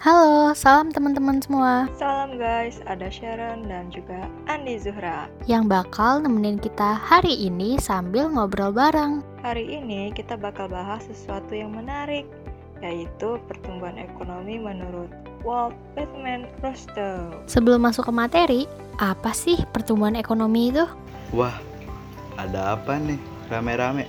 Halo, salam teman-teman semua Salam guys, ada Sharon dan juga Andi Zuhra. yang bakal nemenin kita hari ini sambil ngobrol bareng. Hari ini kita bakal bahas sesuatu yang menarik, yaitu pertumbuhan ekonomi menurut Walt Whitman Rostow. Sebelum masuk ke materi, apa sih pertumbuhan ekonomi itu? Wah, ada apa nih? Rame-rame.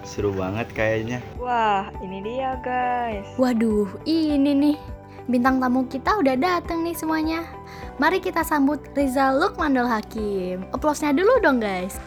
Seru banget kayaknya. Wah, ini dia guys. Waduh, ini nih. Bintang tamu kita udah dateng nih semuanya. Mari kita sambut Rizal Lukmanul Hakim. Aplausnya dulu dong guys.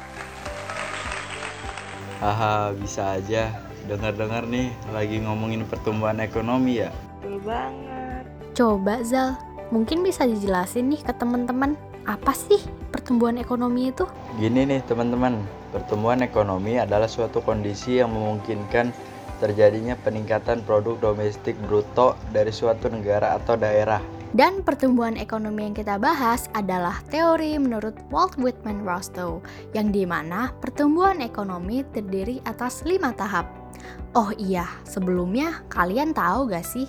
Haha, bisa aja. Dengar-dengar nih lagi ngomongin pertumbuhan ekonomi ya. Betul banget. Coba Zal, mungkin bisa dijelasin nih ke teman-teman apa sih pertumbuhan ekonomi itu? Gini nih teman-teman, pertumbuhan ekonomi adalah suatu kondisi yang memungkinkan terjadinya peningkatan produk domestik bruto dari suatu negara atau daerah. Dan pertumbuhan ekonomi yang kita bahas adalah teori menurut Walt Whitman Rostow, yang di mana pertumbuhan ekonomi terdiri atas lima tahap. Oh iya, sebelumnya kalian tahu gak sih?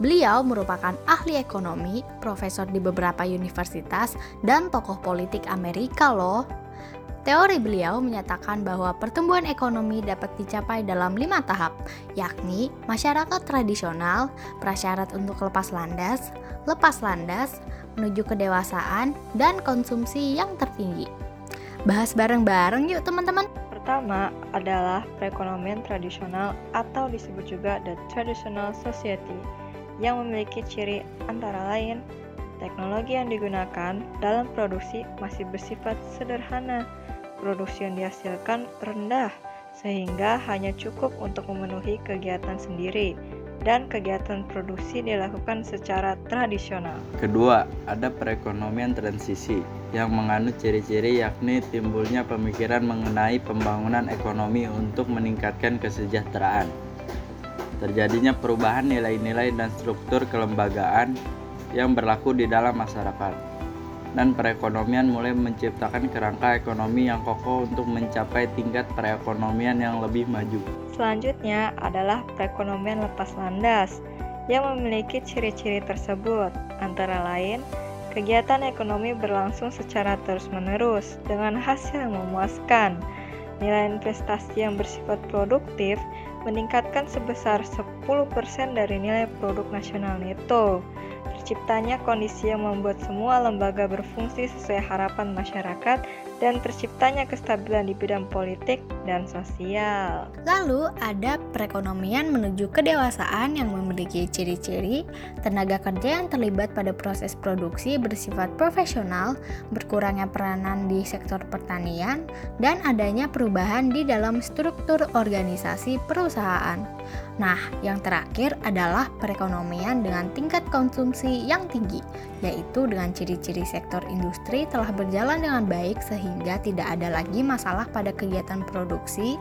Beliau merupakan ahli ekonomi, profesor di beberapa universitas, dan tokoh politik Amerika loh. Teori beliau menyatakan bahwa pertumbuhan ekonomi dapat dicapai dalam lima tahap, yakni masyarakat tradisional, prasyarat untuk lepas landas, lepas landas, menuju kedewasaan, dan konsumsi yang tertinggi. Bahas bareng-bareng yuk teman-teman. Pertama adalah perekonomian tradisional atau disebut juga the traditional society yang memiliki ciri antara lain teknologi yang digunakan dalam produksi masih bersifat sederhana. Produksi yang dihasilkan rendah sehingga hanya cukup untuk memenuhi kegiatan sendiri dan kegiatan produksi dilakukan secara tradisional. Kedua, ada perekonomian transisi yang menganut ciri-ciri yakni timbulnya pemikiran mengenai pembangunan ekonomi untuk meningkatkan kesejahteraan. Terjadinya perubahan nilai-nilai dan struktur kelembagaan yang berlaku di dalam masyarakat. Dan perekonomian mulai menciptakan kerangka ekonomi yang kokoh untuk mencapai tingkat perekonomian yang lebih maju. Selanjutnya adalah perekonomian lepas landas yang memiliki ciri-ciri tersebut, antara lain kegiatan ekonomi berlangsung secara terus-menerus dengan hasil yang memuaskan. Nilai investasi yang bersifat produktif meningkatkan sebesar 10% dari nilai produk nasional neto. Terciptanya kondisi yang membuat semua lembaga berfungsi sesuai harapan masyarakat dan terciptanya kestabilan di bidang politik dan sosial. Lalu ada perekonomian menuju kedewasaan yang memiliki ciri-ciri tenaga kerja yang terlibat pada proses produksi bersifat profesional, berkurangnya peranan di sektor pertanian, dan adanya perubahan di dalam struktur organisasi perusahaan. Nah, yang terakhir adalah perekonomian dengan tingkat konsumsi yang tinggi, yaitu dengan ciri-ciri sektor industri telah berjalan dengan baik sehingga tidak ada lagi masalah pada kegiatan produksi.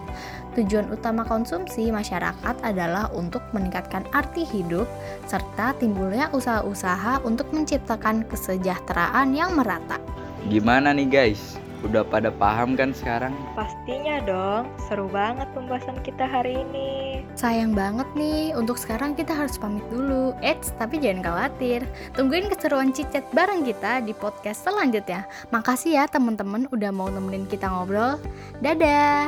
Tujuan utama konsumsi masyarakat adalah untuk meningkatkan arti hidup serta timbulnya usaha-usaha untuk menciptakan kesejahteraan yang merata. Gimana nih guys? Udah pada paham kan sekarang? Pastinya dong, seru banget pembahasan kita hari ini. Sayang banget nih, untuk sekarang kita harus pamit dulu. Eits, tapi jangan khawatir. Tungguin keseruan cicet bareng kita di podcast selanjutnya. Makasih ya teman-teman udah mau nemenin kita ngobrol. Dadah!